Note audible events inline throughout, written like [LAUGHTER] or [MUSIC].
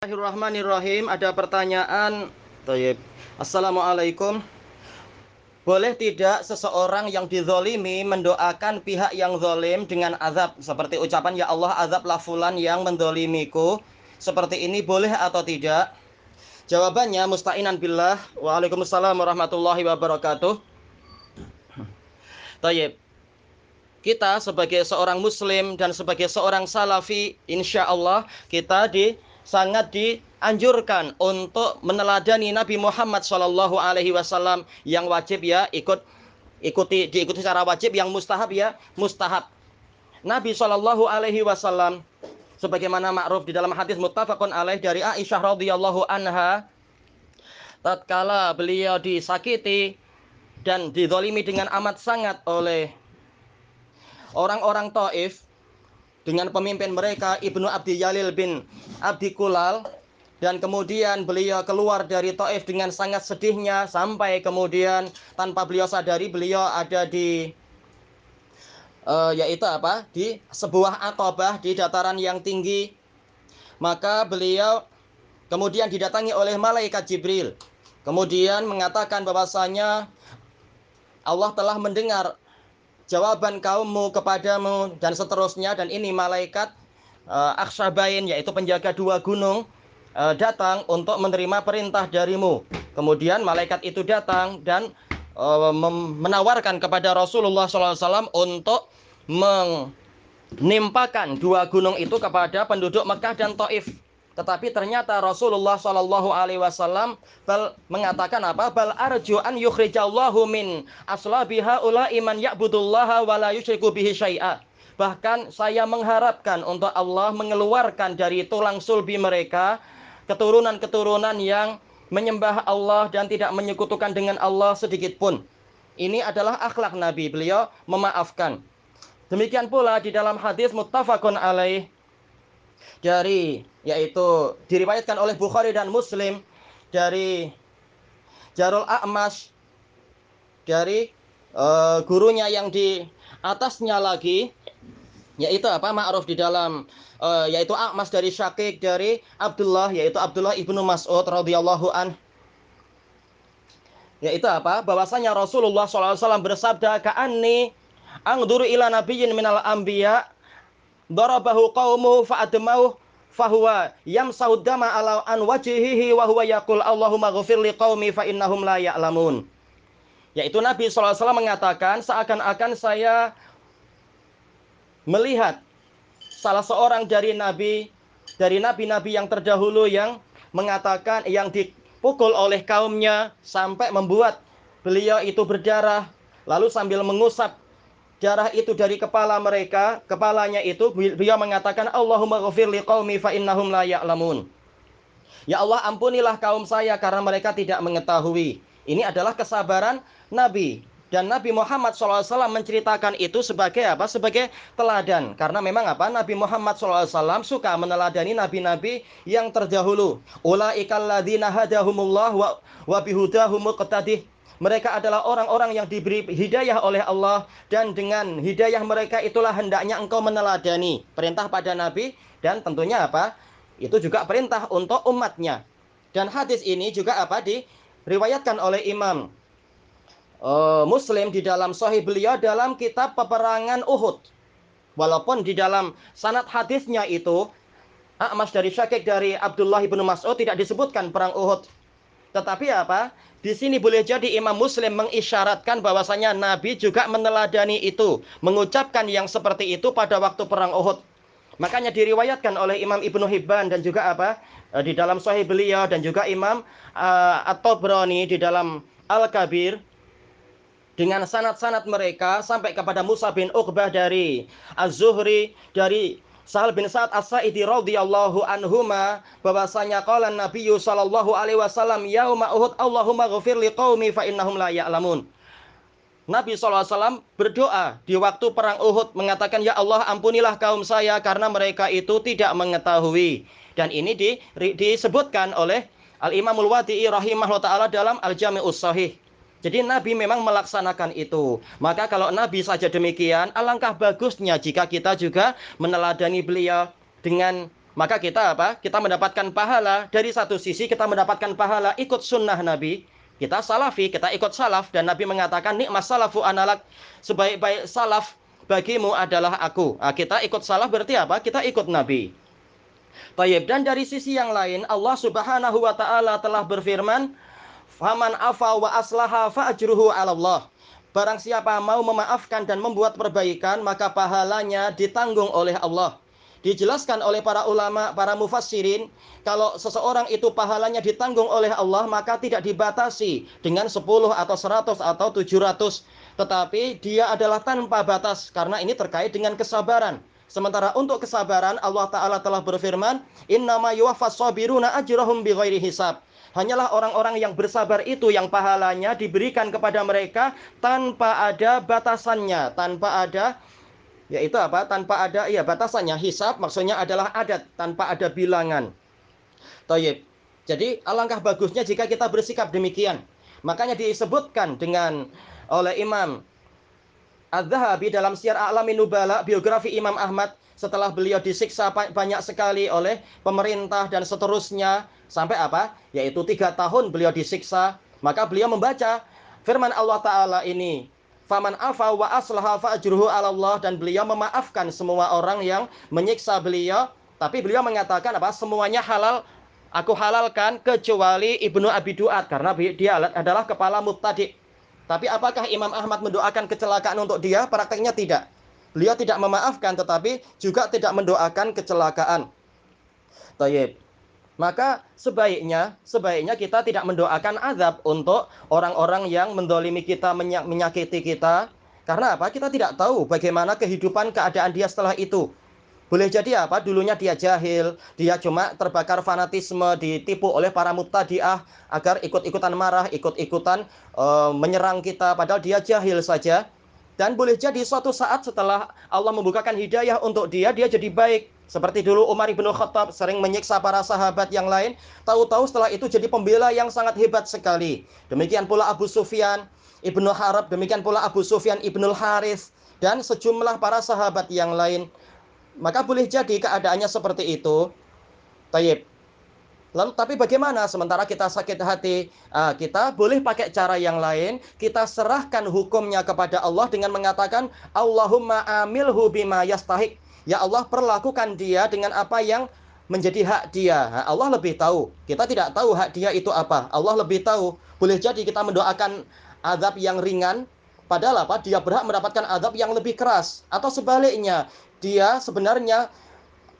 Bismillahirrahmanirrahim. Ada pertanyaan. Tayyib. Assalamualaikum. Boleh tidak seseorang yang dizolimi mendoakan pihak yang zolim dengan azab seperti ucapan ya Allah azablah fulan yang mendolimiku seperti ini boleh atau tidak? Jawabannya musta'inan billah. Waalaikumsalam warahmatullahi wabarakatuh. Tayyib. Kita sebagai seorang muslim dan sebagai seorang salafi, insya Allah kita di sangat dianjurkan untuk meneladani Nabi Muhammad Shallallahu Alaihi Wasallam yang wajib ya ikut ikuti diikuti secara wajib yang mustahab ya mustahab. Nabi Shallallahu Alaihi Wasallam sebagaimana ma'ruf di dalam hadis muttafaqun alaih dari Aisyah radhiyallahu anha tatkala beliau disakiti dan didolimi dengan amat sangat oleh orang-orang Taif dengan pemimpin mereka Ibnu Abdi Yalil bin Abdi Kulal. Dan kemudian beliau keluar dari Taif dengan sangat sedihnya sampai kemudian tanpa beliau sadari beliau ada di uh, yaitu apa? Di sebuah atobah di dataran yang tinggi. Maka beliau kemudian didatangi oleh malaikat Jibril. Kemudian mengatakan bahwasanya Allah telah mendengar jawaban kaummu kepadamu dan seterusnya dan ini malaikat uh, Akshabain yaitu penjaga dua gunung uh, datang untuk menerima perintah darimu. Kemudian malaikat itu datang dan uh, menawarkan kepada Rasulullah SAW untuk menimpakan dua gunung itu kepada penduduk Mekah dan Taif. Tetapi ternyata Rasulullah Shallallahu Alaihi Wasallam mengatakan apa? Bal arju an yukhrijallahu min aslabiha ula iman ya'budullaha wa la. Bahkan saya mengharapkan untuk Allah mengeluarkan dari tulang sulbi mereka keturunan-keturunan yang menyembah Allah dan tidak menyekutukan dengan Allah sedikit pun. Ini adalah akhlak Nabi. Beliau memaafkan. Demikian pula di dalam hadis muttafaqun alaih dari yaitu diriwayatkan oleh Bukhari dan Muslim dari Jarul A'mas dari uh, gurunya yang di atasnya lagi yaitu apa? Ma'ruf di dalam uh, yaitu A'mas dari Syakik dari Abdullah yaitu Abdullah ibnu Mas'ud radhiyallahu an. Yaitu apa? Bahwasanya Rasulullah SAW bersabda ka'anni angduru ila nabiyyin minal anbiya darabahu qaumu fa'admau fahuwa yamsahu dama ala an wajhihi wa huwa yaqul Allahumma ghfir li qaumi fa innahum la ya'lamun. Yaitu Nabi SAW mengatakan seakan-akan saya melihat salah seorang dari nabi dari nabi-nabi yang terdahulu yang mengatakan yang dipukul oleh kaumnya sampai membuat beliau itu berdarah lalu sambil mengusap darah itu dari kepala mereka, kepalanya itu beliau mengatakan Allahumma ghafir liqaumi fa innahum la ya'lamun. Ya Allah ampunilah kaum saya karena mereka tidak mengetahui. Ini adalah kesabaran Nabi dan Nabi Muhammad SAW menceritakan itu sebagai apa? Sebagai teladan. Karena memang apa? Nabi Muhammad SAW suka meneladani nabi-nabi yang terdahulu. Ulaikal hadahumullah wa, wa mereka adalah orang-orang yang diberi hidayah oleh Allah dan dengan hidayah mereka itulah hendaknya engkau meneladani perintah pada Nabi dan tentunya apa? Itu juga perintah untuk umatnya. Dan hadis ini juga apa diriwayatkan oleh Imam uh, Muslim di dalam Sahih beliau dalam kitab peperangan Uhud. Walaupun di dalam sanad hadisnya itu A'mas dari Syakik dari Abdullah bin Mas'ud tidak disebutkan perang Uhud. Tetapi apa? Di sini boleh jadi Imam Muslim mengisyaratkan bahwasanya Nabi juga meneladani itu, mengucapkan yang seperti itu pada waktu perang Uhud. Makanya diriwayatkan oleh Imam Ibnu Hibban dan juga apa? Eh, di dalam Sahih beliau dan juga Imam uh, At-Tabrani di dalam Al-Kabir dengan sanat-sanat mereka sampai kepada Musa bin Uqbah dari Az-Zuhri dari Sahal bin Sa'ad As-Sa'idi radhiyallahu anhuma bahwasanya qala Nabi sallallahu alaihi wasallam yauma Uhud Allahumma ghfir liqaumi fa innahum la ya'lamun. Nabi SAW berdoa di waktu perang Uhud mengatakan ya Allah ampunilah kaum saya karena mereka itu tidak mengetahui. Dan ini di, disebutkan oleh Al-Imamul Wadi'i rahimahullah ta'ala dalam Al-Jami'us Sahih. Jadi Nabi memang melaksanakan itu. Maka kalau Nabi saja demikian, alangkah bagusnya jika kita juga meneladani beliau dengan maka kita apa? Kita mendapatkan pahala dari satu sisi kita mendapatkan pahala ikut sunnah Nabi. Kita salafi, kita ikut salaf dan Nabi mengatakan nikmat salafu analak sebaik-baik salaf bagimu adalah aku. Nah, kita ikut salaf berarti apa? Kita ikut Nabi. Tayyib dan dari sisi yang lain Allah Subhanahu wa taala telah berfirman, "Faman afa wa aslaha fa ajruhu 'ala Allah." Barang siapa mau memaafkan dan membuat perbaikan, maka pahalanya ditanggung oleh Allah. Dijelaskan oleh para ulama, para mufassirin, kalau seseorang itu pahalanya ditanggung oleh Allah, maka tidak dibatasi dengan 10 atau 100 atau 700. Tetapi dia adalah tanpa batas, karena ini terkait dengan kesabaran. Sementara untuk kesabaran Allah Ta'ala telah berfirman, Innama yuwafas sabiruna ajrahum bighairi hisab. Hanyalah orang-orang yang bersabar itu yang pahalanya diberikan kepada mereka tanpa ada batasannya, tanpa ada yaitu apa? Tanpa ada iya batasannya. Hisab maksudnya adalah adat, tanpa ada bilangan. Toyib. Jadi alangkah bagusnya jika kita bersikap demikian. Makanya disebutkan dengan oleh Imam Az-Zahabi dalam Syiar A'lamin Nubala, biografi Imam Ahmad setelah beliau disiksa banyak sekali oleh pemerintah dan seterusnya sampai apa? Yaitu tiga tahun beliau disiksa. Maka beliau membaca firman Allah Ta'ala ini. Faman afa wa aslaha fa'ajruhu Allah. Dan beliau memaafkan semua orang yang menyiksa beliau. Tapi beliau mengatakan apa? Semuanya halal. Aku halalkan kecuali Ibnu Abi Duat. Karena dia adalah kepala mubtadi' Tapi apakah Imam Ahmad mendoakan kecelakaan untuk dia? Prakteknya tidak. Beliau tidak memaafkan tetapi juga tidak mendoakan kecelakaan. Tayyib. Maka sebaiknya sebaiknya kita tidak mendoakan azab untuk orang-orang yang mendolimi kita, menyakiti kita. Karena apa? Kita tidak tahu bagaimana kehidupan keadaan dia setelah itu. Boleh jadi apa? Dulunya dia jahil, dia cuma terbakar fanatisme, ditipu oleh para mutadiah agar ikut-ikutan marah, ikut-ikutan uh, menyerang kita padahal dia jahil saja. Dan boleh jadi suatu saat setelah Allah membukakan hidayah untuk dia, dia jadi baik. Seperti dulu Umar ibn Khattab sering menyiksa para sahabat yang lain. Tahu-tahu setelah itu jadi pembela yang sangat hebat sekali. Demikian pula Abu Sufyan, Ibnu Harab, demikian pula Abu Sufyan Ibnul Haris. Dan sejumlah para sahabat yang lain maka boleh jadi keadaannya seperti itu. Tayyib. Lalu tapi bagaimana sementara kita sakit hati, uh, kita boleh pakai cara yang lain, kita serahkan hukumnya kepada Allah dengan mengatakan Allahumma amilhu bima yastahik. Ya Allah perlakukan dia dengan apa yang menjadi hak dia. Allah lebih tahu. Kita tidak tahu hak dia itu apa. Allah lebih tahu. Boleh jadi kita mendoakan azab yang ringan padahal apa? Dia berhak mendapatkan azab yang lebih keras. Atau sebaliknya dia sebenarnya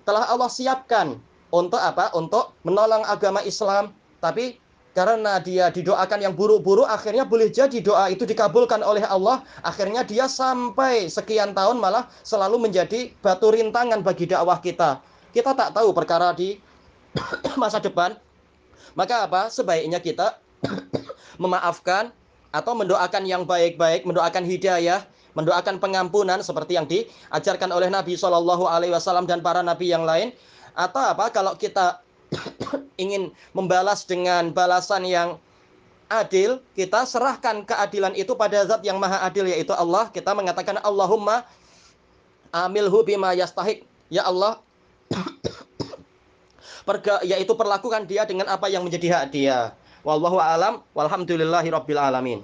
telah Allah siapkan untuk apa? Untuk menolong agama Islam, tapi karena dia didoakan yang buruk-buruk akhirnya boleh jadi doa itu dikabulkan oleh Allah. Akhirnya dia sampai sekian tahun malah selalu menjadi batu rintangan bagi dakwah kita. Kita tak tahu perkara di [COUGHS] masa depan. Maka apa? Sebaiknya kita [COUGHS] memaafkan atau mendoakan yang baik-baik mendoakan hidayah mendoakan pengampunan seperti yang diajarkan oleh Nabi Shallallahu Alaihi Wasallam dan para nabi yang lain. Atau apa? Kalau kita [COUGHS] ingin membalas dengan balasan yang adil kita serahkan keadilan itu pada zat yang maha adil yaitu Allah. Kita mengatakan Allahumma amilhu bima yastahik. Ya Allah [COUGHS] perga yaitu perlakukan dia dengan apa yang menjadi hak dia wallahu alam. Walhamdulillahi rabbil alamin